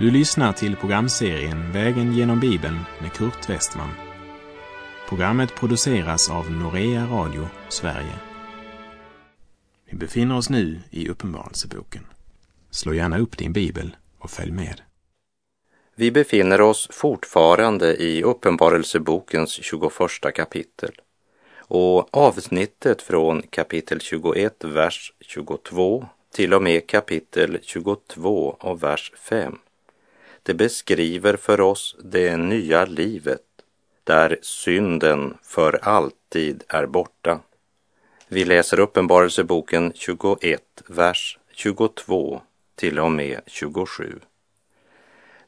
Du lyssnar till programserien Vägen genom Bibeln med Kurt Westman. Programmet produceras av Norea Radio Sverige. Vi befinner oss nu i Uppenbarelseboken. Slå gärna upp din bibel och följ med. Vi befinner oss fortfarande i Uppenbarelsebokens 21 kapitel och avsnittet från kapitel 21, vers 22 till och med kapitel 22 och vers 5. Det beskriver för oss det nya livet där synden för alltid är borta. Vi läser Uppenbarelseboken 21, vers 22 till och med 27.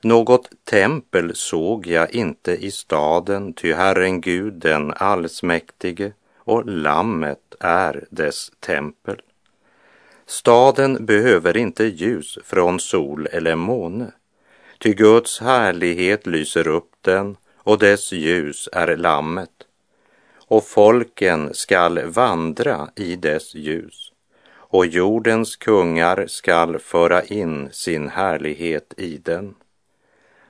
Något tempel såg jag inte i staden, ty Herren Gud den allsmäktige och Lammet är dess tempel. Staden behöver inte ljus från sol eller måne, ty Guds härlighet lyser upp den och dess ljus är Lammet. Och folken skall vandra i dess ljus, och jordens kungar skall föra in sin härlighet i den.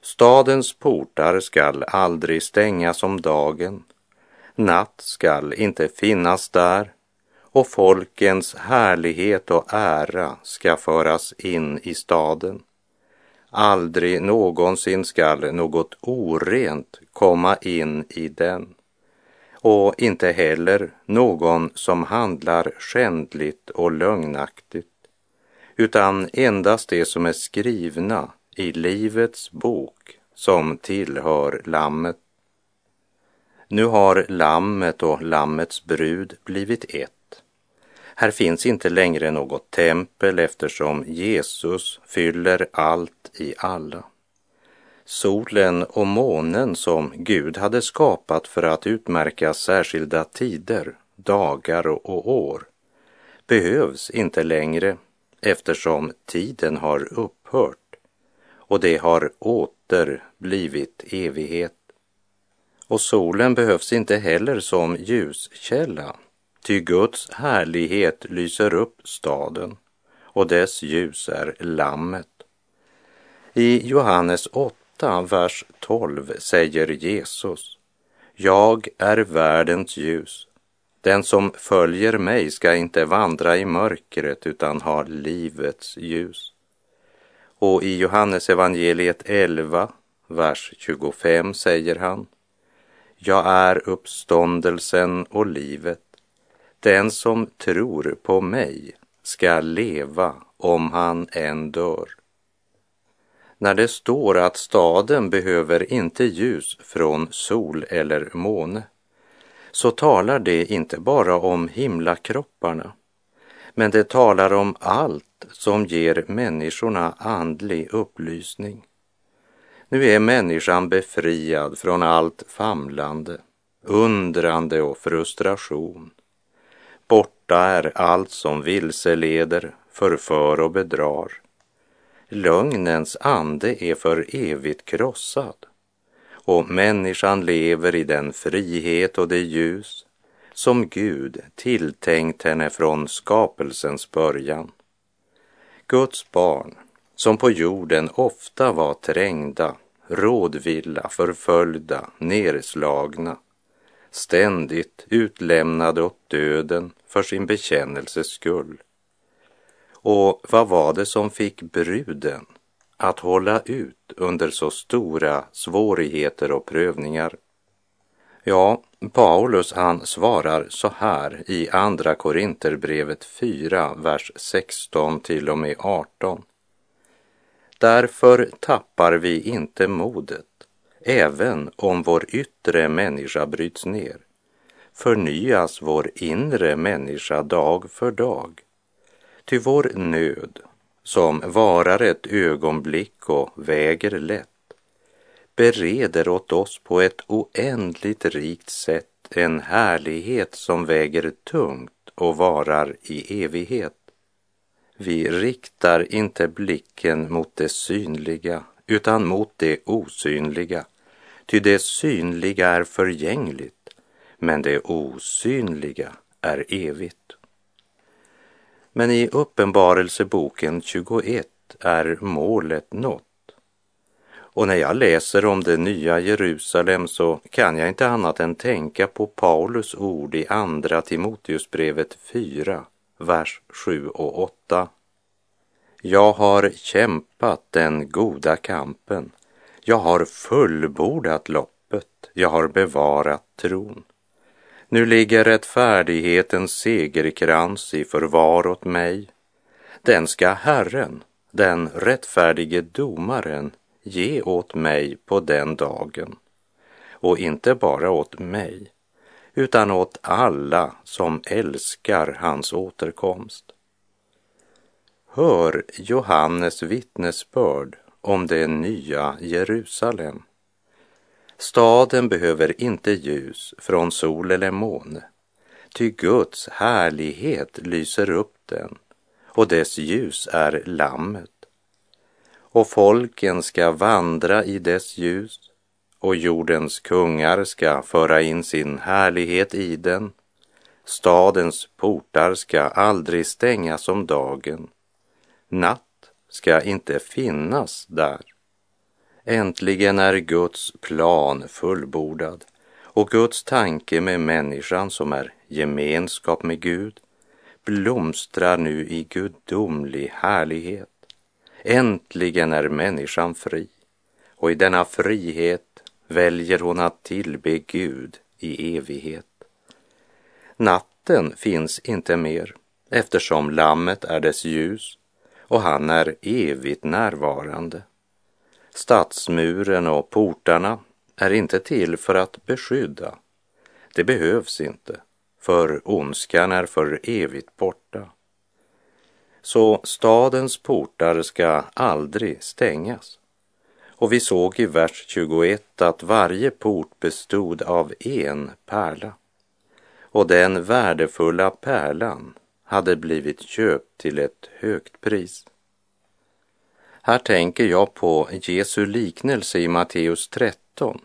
Stadens portar skall aldrig stängas om dagen, natt skall inte finnas där och folkens härlighet och ära ska föras in i staden. Aldrig någonsin skall något orent komma in i den och inte heller någon som handlar skändligt och lögnaktigt utan endast det som är skrivna i Livets bok som tillhör Lammet. Nu har Lammet och Lammets brud blivit ett. Här finns inte längre något tempel eftersom Jesus fyller allt i alla. Solen och månen som Gud hade skapat för att utmärka särskilda tider, dagar och år behövs inte längre eftersom tiden har upphört och det har åter blivit evighet. Och solen behövs inte heller som ljuskälla, ty Guds härlighet lyser upp staden och dess ljus är lammet. I Johannes 8, vers 12 säger Jesus, Jag är världens ljus. Den som följer mig ska inte vandra i mörkret utan ha livets ljus. Och i Johannes evangeliet 11, vers 25 säger han Jag är uppståndelsen och livet. Den som tror på mig ska leva om han än dör. När det står att staden behöver inte ljus från sol eller måne så talar det inte bara om himlakropparna men det talar om allt som ger människorna andlig upplysning. Nu är människan befriad från allt famlande, undrande och frustration. Borta är allt som vilseleder, förför och bedrar. Lögnens ande är för evigt krossad och människan lever i den frihet och det ljus som Gud tilltänkt henne från skapelsens början. Guds barn, som på jorden ofta var trängda, rådvilla, förföljda, nerslagna, ständigt utlämnade åt döden för sin bekännelses skull. Och vad var det som fick bruden att hålla ut under så stora svårigheter och prövningar? Ja, Paulus han svarar så här i Andra Korinterbrevet 4, vers 16 till och med 18. Därför tappar vi inte modet, även om vår yttre människa bryts ner. Förnyas vår inre människa dag för dag. Ty vår nöd, som varar ett ögonblick och väger lätt, bereder åt oss på ett oändligt rikt sätt en härlighet som väger tungt och varar i evighet. Vi riktar inte blicken mot det synliga utan mot det osynliga, ty det synliga är förgängligt, men det osynliga är evigt. Men i Uppenbarelseboken 21 är målet nått Och när jag läser om det nya Jerusalem så kan jag inte annat än tänka på Paulus ord i Andra Timoteusbrevet 4, vers 7 och 8. Jag har kämpat den goda kampen. Jag har fullbordat loppet. Jag har bevarat tron. Nu ligger rättfärdighetens segerkrans i förvar åt mig. Den ska Herren, den rättfärdige domaren, ge åt mig på den dagen. Och inte bara åt mig, utan åt alla som älskar hans återkomst. Hör Johannes vittnesbörd om det nya Jerusalem. Staden behöver inte ljus från sol eller måne, ty Guds härlighet lyser upp den och dess ljus är lammet. Och folken ska vandra i dess ljus och jordens kungar ska föra in sin härlighet i den. Stadens portar ska aldrig stängas om dagen. Natt ska inte finnas där. Äntligen är Guds plan fullbordad och Guds tanke med människan som är gemenskap med Gud blomstrar nu i gudomlig härlighet. Äntligen är människan fri och i denna frihet väljer hon att tillbe Gud i evighet. Natten finns inte mer eftersom lammet är dess ljus och han är evigt närvarande. Stadsmuren och portarna är inte till för att beskydda. Det behövs inte, för ondskan är för evigt borta. Så stadens portar ska aldrig stängas. Och vi såg i vers 21 att varje port bestod av en pärla. Och den värdefulla pärlan hade blivit köpt till ett högt pris. Här tänker jag på Jesu liknelse i Matteus 13.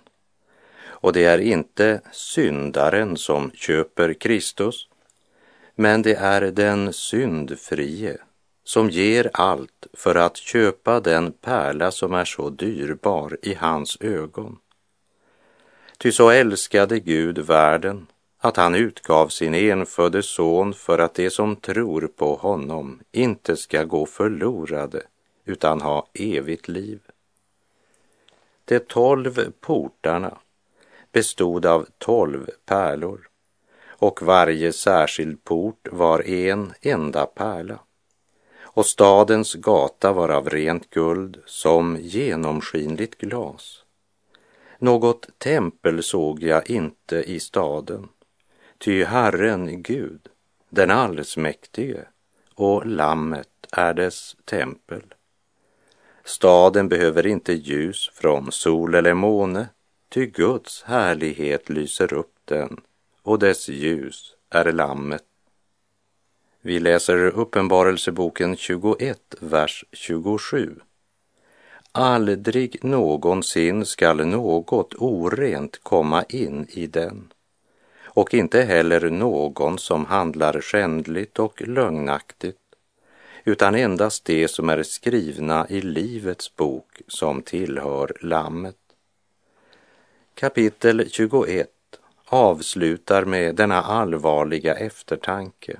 Och det är inte syndaren som köper Kristus, men det är den syndfrie som ger allt för att köpa den pärla som är så dyrbar i hans ögon. Ty så älskade Gud världen att han utgav sin enfödde son för att de som tror på honom inte ska gå förlorade utan ha evigt liv. De tolv portarna bestod av tolv pärlor och varje särskild port var en enda pärla. Och stadens gata var av rent guld som genomskinligt glas. Något tempel såg jag inte i staden, ty Herren Gud, den allsmäktige och Lammet är dess tempel. Staden behöver inte ljus från sol eller måne, ty Guds härlighet lyser upp den och dess ljus är Lammet. Vi läser Uppenbarelseboken 21, vers 27. Aldrig någonsin skall något orent komma in i den och inte heller någon som handlar skändligt och lögnaktigt utan endast det som är skrivna i Livets bok som tillhör Lammet. Kapitel 21 avslutar med denna allvarliga eftertanke.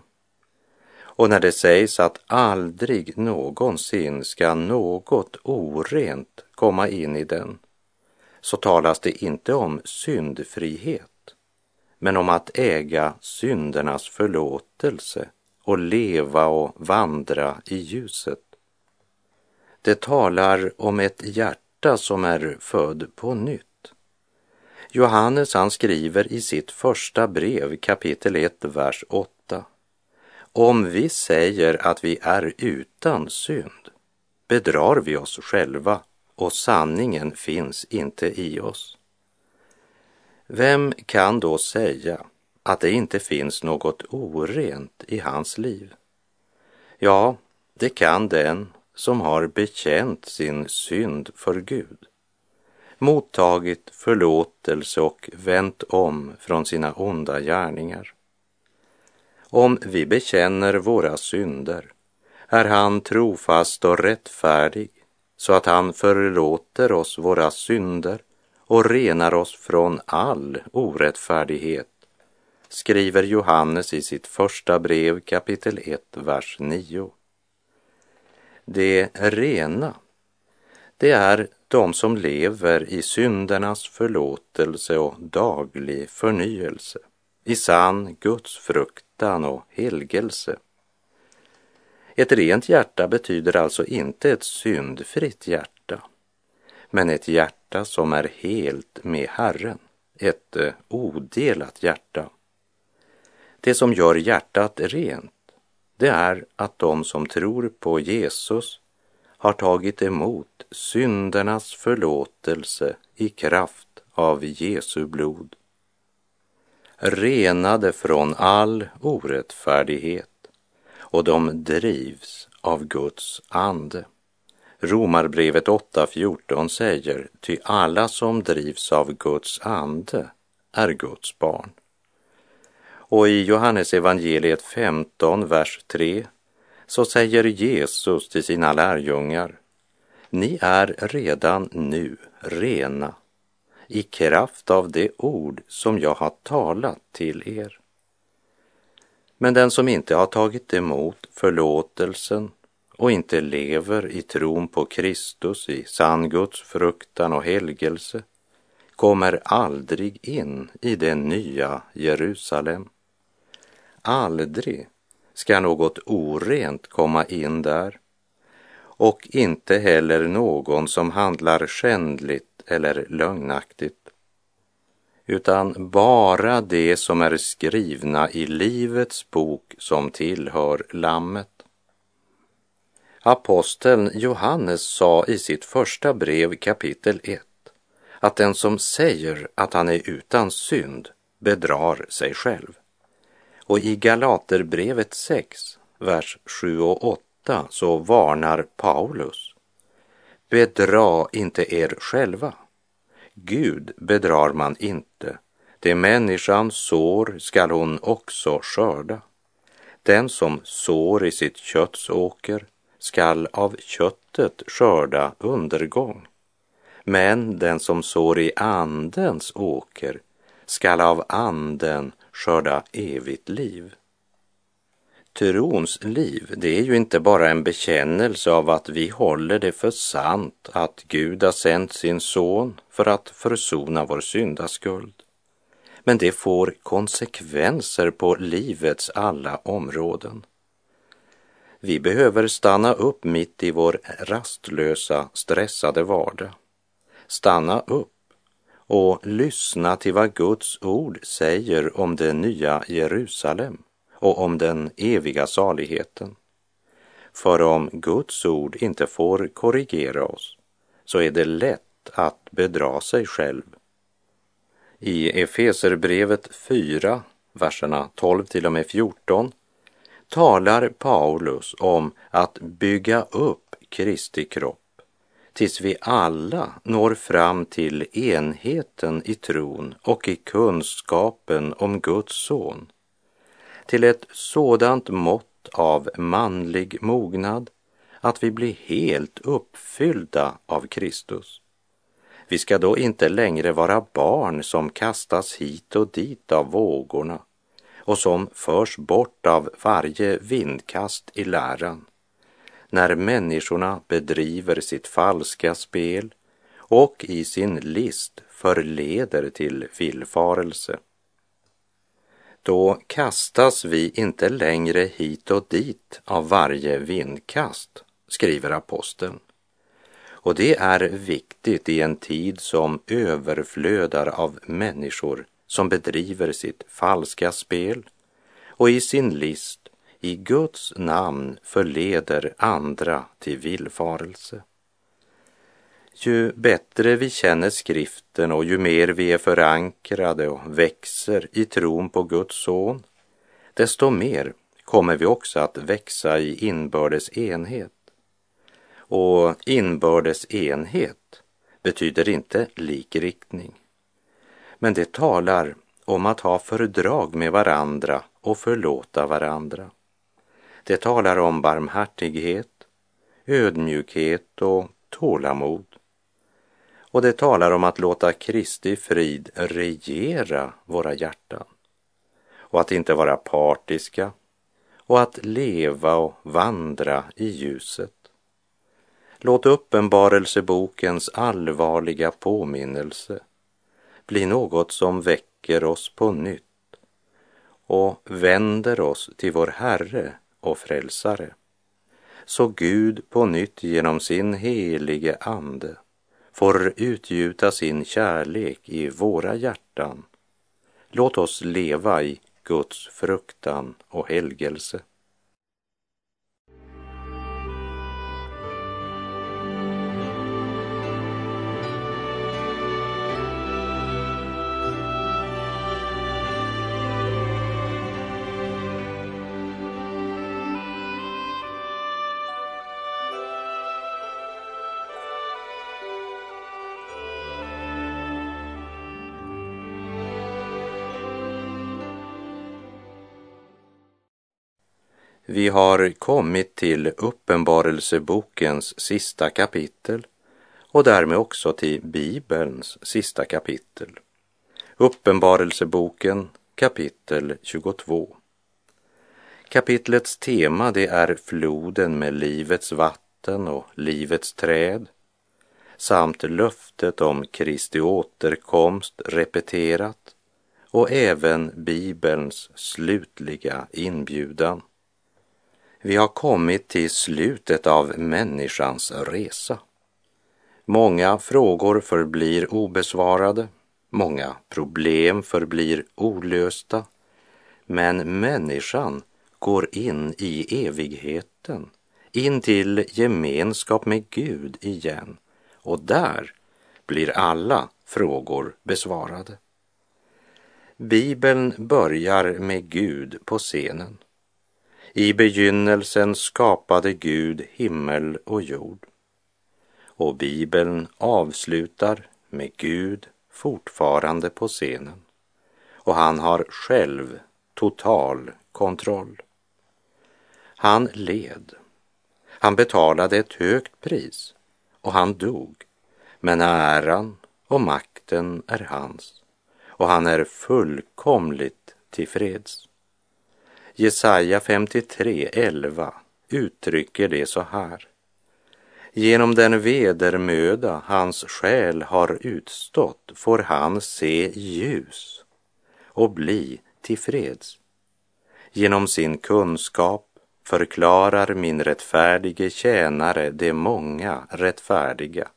Och när det sägs att aldrig någonsin ska något orent komma in i den, så talas det inte om syndfrihet, men om att äga syndernas förlåtelse och leva och vandra i ljuset. Det talar om ett hjärta som är född på nytt. Johannes han skriver i sitt första brev kapitel 1, vers 8. Om vi säger att vi är utan synd bedrar vi oss själva och sanningen finns inte i oss. Vem kan då säga att det inte finns något orent i hans liv? Ja, det kan den som har bekänt sin synd för Gud, mottagit förlåtelse och vänt om från sina onda gärningar. Om vi bekänner våra synder är han trofast och rättfärdig så att han förlåter oss våra synder och renar oss från all orättfärdighet, skriver Johannes i sitt första brev kapitel 1, vers 9. Det rena, det är de som lever i syndernas förlåtelse och daglig förnyelse, i sann gudsfruktan och helgelse. Ett rent hjärta betyder alltså inte ett syndfritt hjärta, men ett hjärta som är helt med Herren, ett eh, odelat hjärta. Det som gör hjärtat rent, det är att de som tror på Jesus har tagit emot syndernas förlåtelse i kraft av Jesu blod. Renade från all orättfärdighet och de drivs av Guds ande. Romarbrevet 8.14 säger, ty alla som drivs av Guds ande är Guds barn. Och i Johannes evangeliet 15, vers 3 så säger Jesus till sina lärjungar, ni är redan nu rena i kraft av det ord som jag har talat till er. Men den som inte har tagit emot förlåtelsen och inte lever i tron på Kristus i sann Guds fruktan och helgelse kommer aldrig in i det nya Jerusalem. Aldrig ska något orent komma in där och inte heller någon som handlar skändligt eller lögnaktigt utan bara det som är skrivna i Livets bok som tillhör Lammet. Aposteln Johannes sa i sitt första brev kapitel 1 att den som säger att han är utan synd bedrar sig själv. Och i Galaterbrevet 6, vers 7 och 8 så varnar Paulus. Bedra inte er själva. Gud bedrar man inte. Det människan sår skall hon också skörda. Den som sår i sitt kötts åker skall av köttet skörda undergång. Men den som sår i andens åker skall av anden skörda evigt liv. Trons liv, det är ju inte bara en bekännelse av att vi håller det för sant att Gud har sänt sin son för att försona vår syndaskuld. Men det får konsekvenser på livets alla områden. Vi behöver stanna upp mitt i vår rastlösa, stressade vardag. Stanna upp och lyssna till vad Guds ord säger om det nya Jerusalem och om den eviga saligheten. För om Guds ord inte får korrigera oss så är det lätt att bedra sig själv. I Efeserbrevet 4, verserna 12 till och med 14 talar Paulus om att bygga upp Kristi kropp tills vi alla når fram till enheten i tron och i kunskapen om Guds son, till ett sådant mått av manlig mognad att vi blir helt uppfyllda av Kristus. Vi ska då inte längre vara barn som kastas hit och dit av vågorna och som förs bort av varje vindkast i läran när människorna bedriver sitt falska spel och i sin list förleder till villfarelse. Då kastas vi inte längre hit och dit av varje vindkast, skriver aposteln. Och det är viktigt i en tid som överflödar av människor som bedriver sitt falska spel och i sin list i Guds namn förleder andra till villfarelse. Ju bättre vi känner skriften och ju mer vi är förankrade och växer i tron på Guds son, desto mer kommer vi också att växa i inbördes enhet. Och inbördes enhet betyder inte likriktning, men det talar om att ha fördrag med varandra och förlåta varandra. Det talar om barmhärtighet, ödmjukhet och tålamod. Och det talar om att låta Kristi frid regera våra hjärtan och att inte vara partiska och att leva och vandra i ljuset. Låt uppenbarelsebokens allvarliga påminnelse bli något som väcker oss på nytt och vänder oss till vår Herre och Frälsare. Så Gud på nytt genom sin helige Ande får utgjuta sin kärlek i våra hjärtan. Låt oss leva i Guds fruktan och helgelse. Vi har kommit till Uppenbarelsebokens sista kapitel och därmed också till Bibelns sista kapitel. Uppenbarelseboken kapitel 22. Kapitlets tema det är floden med livets vatten och livets träd samt löftet om Kristi återkomst repeterat och även Bibelns slutliga inbjudan. Vi har kommit till slutet av människans resa. Många frågor förblir obesvarade, många problem förblir olösta, men människan går in i evigheten, in till gemenskap med Gud igen och där blir alla frågor besvarade. Bibeln börjar med Gud på scenen i begynnelsen skapade Gud himmel och jord. Och Bibeln avslutar med Gud fortfarande på scenen. Och han har själv total kontroll. Han led. Han betalade ett högt pris och han dog. Men äran och makten är hans och han är fullkomligt tillfreds. Jesaja 53, 11 uttrycker det så här. Genom den vedermöda hans själ har utstått får han se ljus och bli tillfreds. Genom sin kunskap förklarar min rättfärdige tjänare de många rättfärdiga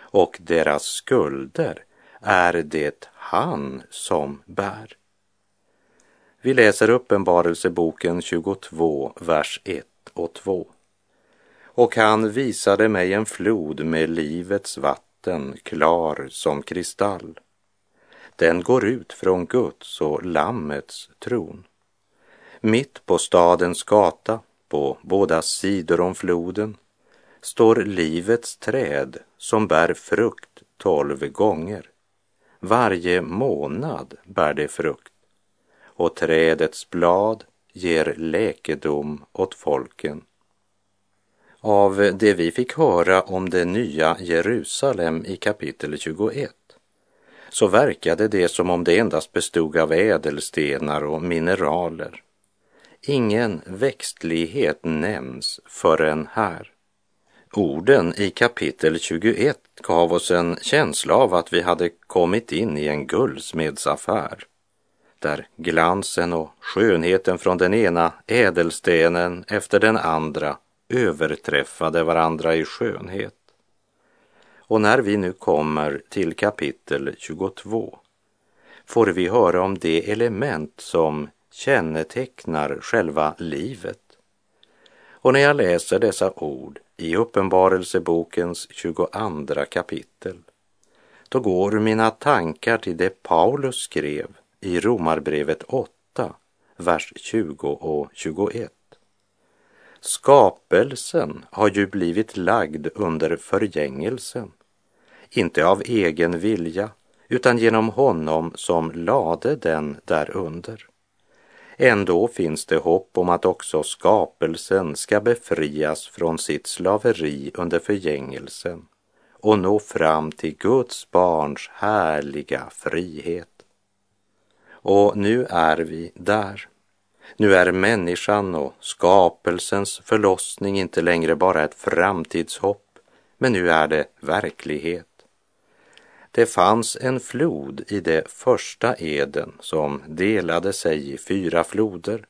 och deras skulder är det han som bär. Vi läser Uppenbarelseboken 22, vers 1 och 2. Och han visade mig en flod med livets vatten, klar som kristall. Den går ut från Guds och Lammets tron. Mitt på stadens gata, på båda sidor om floden, står livets träd som bär frukt tolv gånger. Varje månad bär det frukt och trädets blad ger läkedom åt folken. Av det vi fick höra om det nya Jerusalem i kapitel 21 så verkade det som om det endast bestod av ädelstenar och mineraler. Ingen växtlighet nämns förrän här. Orden i kapitel 21 gav oss en känsla av att vi hade kommit in i en guldsmedsaffär där glansen och skönheten från den ena ädelstenen efter den andra överträffade varandra i skönhet. Och när vi nu kommer till kapitel 22 får vi höra om de element som kännetecknar själva livet. Och när jag läser dessa ord i Uppenbarelsebokens 22 kapitel, då går mina tankar till det Paulus skrev i Romarbrevet 8, vers 20 och 21. Skapelsen har ju blivit lagd under förgängelsen, inte av egen vilja, utan genom honom som lade den därunder. Ändå finns det hopp om att också skapelsen ska befrias från sitt slaveri under förgängelsen och nå fram till Guds barns härliga frihet. Och nu är vi där. Nu är människan och skapelsens förlossning inte längre bara ett framtidshopp, men nu är det verklighet. Det fanns en flod i det första Eden som delade sig i fyra floder.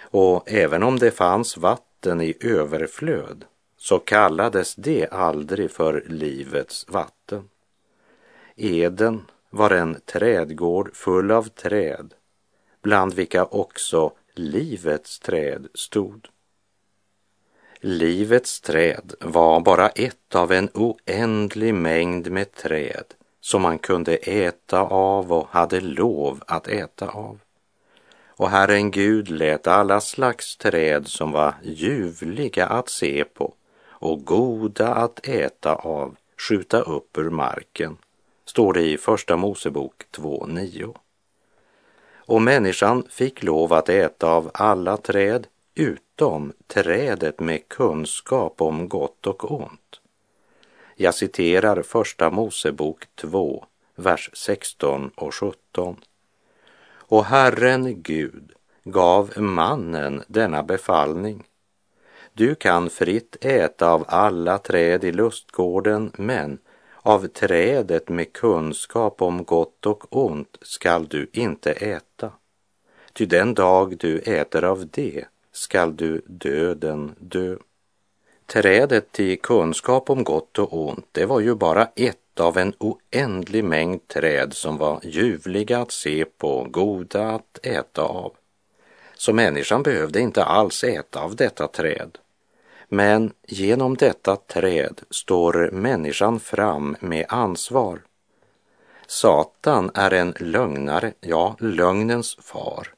Och även om det fanns vatten i överflöd så kallades det aldrig för livets vatten. Eden var en trädgård full av träd, bland vilka också livets träd stod. Livets träd var bara ett av en oändlig mängd med träd som man kunde äta av och hade lov att äta av. Och Herren Gud lät alla slags träd som var ljuvliga att se på och goda att äta av skjuta upp ur marken, står det i Första Mosebok 2.9. Och människan fick lov att äta av alla träd utom trädet med kunskap om gott och ont. Jag citerar Första Mosebok 2, vers 16 och 17. Och Herren Gud gav mannen denna befallning. Du kan fritt äta av alla träd i lustgården, men av trädet med kunskap om gott och ont skall du inte äta. Ty den dag du äter av det skall du döden dö. Trädet till kunskap om gott och ont, det var ju bara ett av en oändlig mängd träd som var ljuvliga att se på, goda att äta av. Så människan behövde inte alls äta av detta träd. Men genom detta träd står människan fram med ansvar. Satan är en lögnare, ja, lögnens far.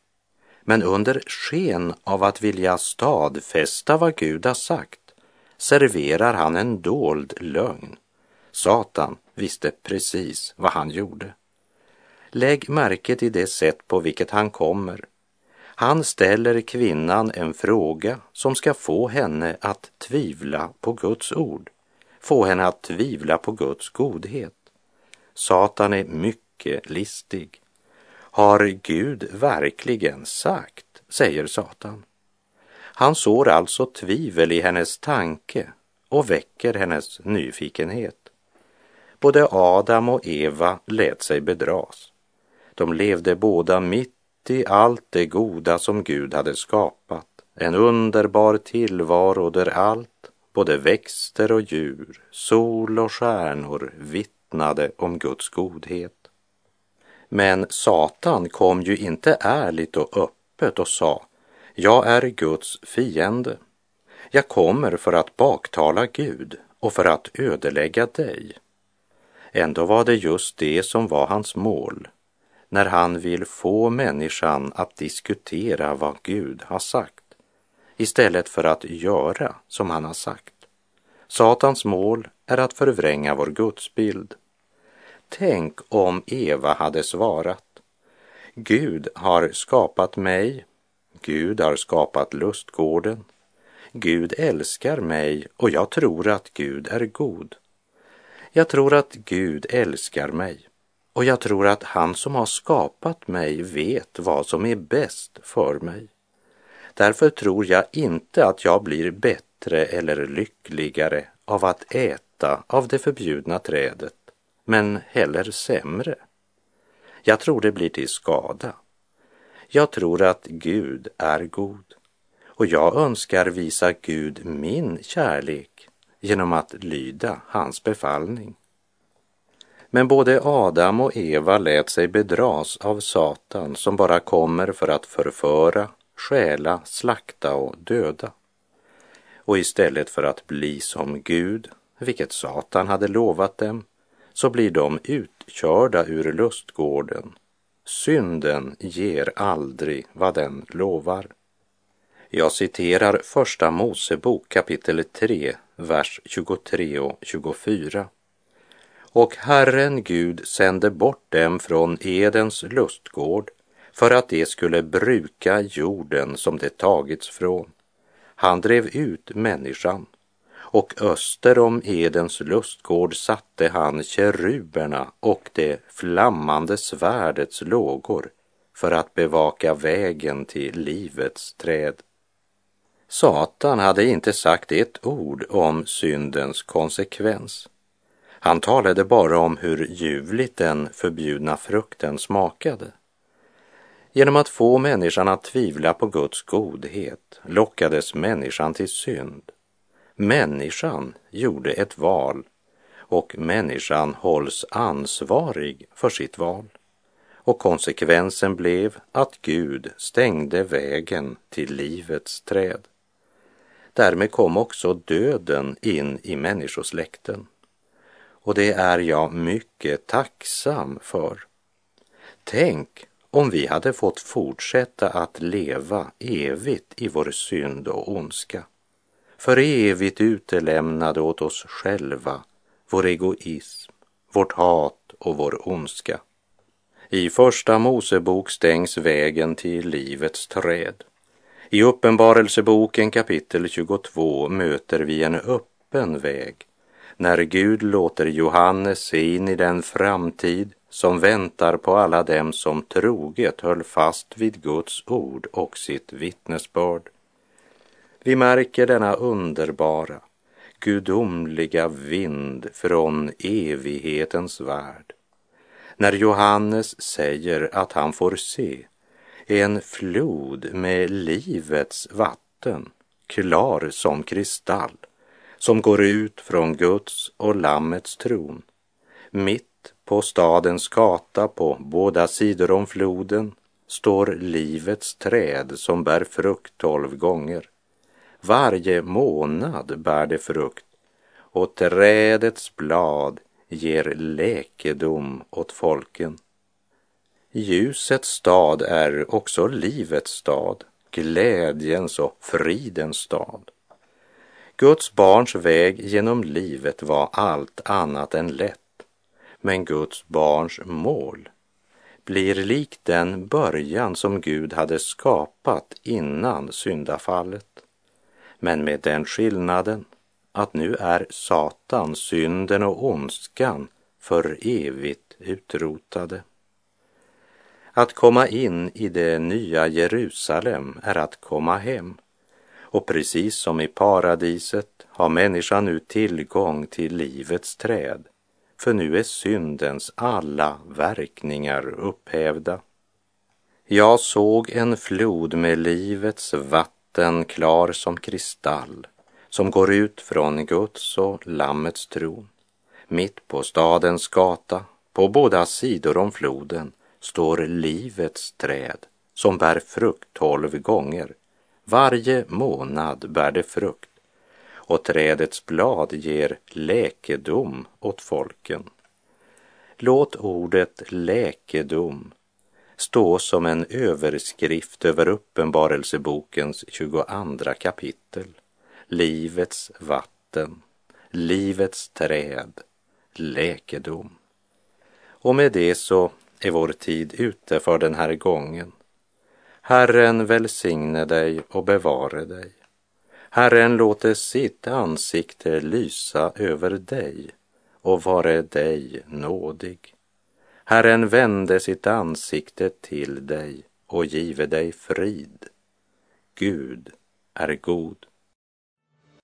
Men under sken av att vilja stadfästa vad Gud har sagt serverar han en dold lögn. Satan visste precis vad han gjorde. Lägg märke till det sätt på vilket han kommer. Han ställer kvinnan en fråga som ska få henne att tvivla på Guds ord, få henne att tvivla på Guds godhet. Satan är mycket listig. Har Gud verkligen sagt, säger Satan. Han sår alltså tvivel i hennes tanke och väcker hennes nyfikenhet. Både Adam och Eva lät sig bedras. De levde båda mitt i allt det goda som Gud hade skapat. En underbar tillvaro där allt, både växter och djur, sol och stjärnor vittnade om Guds godhet. Men Satan kom ju inte ärligt och öppet och sa jag är Guds fiende. Jag kommer för att baktala Gud och för att ödelägga dig. Ändå var det just det som var hans mål när han vill få människan att diskutera vad Gud har sagt istället för att göra som han har sagt. Satans mål är att förvränga vår gudsbild. Tänk om Eva hade svarat Gud har skapat mig Gud har skapat lustgården. Gud älskar mig och jag tror att Gud är god. Jag tror att Gud älskar mig och jag tror att han som har skapat mig vet vad som är bäst för mig. Därför tror jag inte att jag blir bättre eller lyckligare av att äta av det förbjudna trädet, men heller sämre. Jag tror det blir till skada. Jag tror att Gud är god och jag önskar visa Gud min kärlek genom att lyda hans befallning. Men både Adam och Eva lät sig bedras av Satan som bara kommer för att förföra, stjäla, slakta och döda. Och istället för att bli som Gud, vilket Satan hade lovat dem, så blir de utkörda ur lustgården Synden ger aldrig vad den lovar. Jag citerar Första Mosebok kapitel 3, vers 23 och 24. Och Herren Gud sände bort dem från Edens lustgård för att de skulle bruka jorden som det tagits från. Han drev ut människan och öster om Edens lustgård satte han keruberna och det flammande svärdets lågor för att bevaka vägen till livets träd. Satan hade inte sagt ett ord om syndens konsekvens. Han talade bara om hur ljuvligt den förbjudna frukten smakade. Genom att få människan att tvivla på Guds godhet lockades människan till synd. Människan gjorde ett val och människan hålls ansvarig för sitt val. Och konsekvensen blev att Gud stängde vägen till livets träd. Därmed kom också döden in i människosläkten. Och det är jag mycket tacksam för. Tänk om vi hade fått fortsätta att leva evigt i vår synd och ondska. För evigt utelämnade åt oss själva, vår egoism, vårt hat och vår ondska. I Första Mosebok stängs vägen till livets träd. I Uppenbarelseboken kapitel 22 möter vi en öppen väg när Gud låter Johannes se in i den framtid som väntar på alla dem som troget höll fast vid Guds ord och sitt vittnesbörd. Vi märker denna underbara, gudomliga vind från evighetens värld. När Johannes säger att han får se en flod med livets vatten, klar som kristall, som går ut från Guds och Lammets tron. Mitt på stadens gata på båda sidor om floden står livets träd som bär frukt tolv gånger. Varje månad bär det frukt och trädets blad ger läkedom åt folken. Ljusets stad är också livets stad, glädjens och fridens stad. Guds barns väg genom livet var allt annat än lätt, men Guds barns mål blir lik den början som Gud hade skapat innan syndafallet. Men med den skillnaden att nu är Satan, synden och ondskan för evigt utrotade. Att komma in i det nya Jerusalem är att komma hem. Och precis som i paradiset har människan nu tillgång till livets träd, för nu är syndens alla verkningar upphävda. Jag såg en flod med livets vatten klar som kristall, som går ut från Guds och Lammets tron. Mitt på stadens gata, på båda sidor om floden, står livets träd som bär frukt tolv gånger. Varje månad bär det frukt och trädets blad ger läkedom åt folken. Låt ordet läkedom stå som en överskrift över Uppenbarelsebokens 22 kapitel. Livets vatten, livets träd, läkedom. Och med det så är vår tid ute för den här gången. Herren välsigne dig och bevare dig. Herren låte sitt ansikte lysa över dig och vare dig nådig. Herren vände sitt ansikte till dig och give dig frid. Gud är god.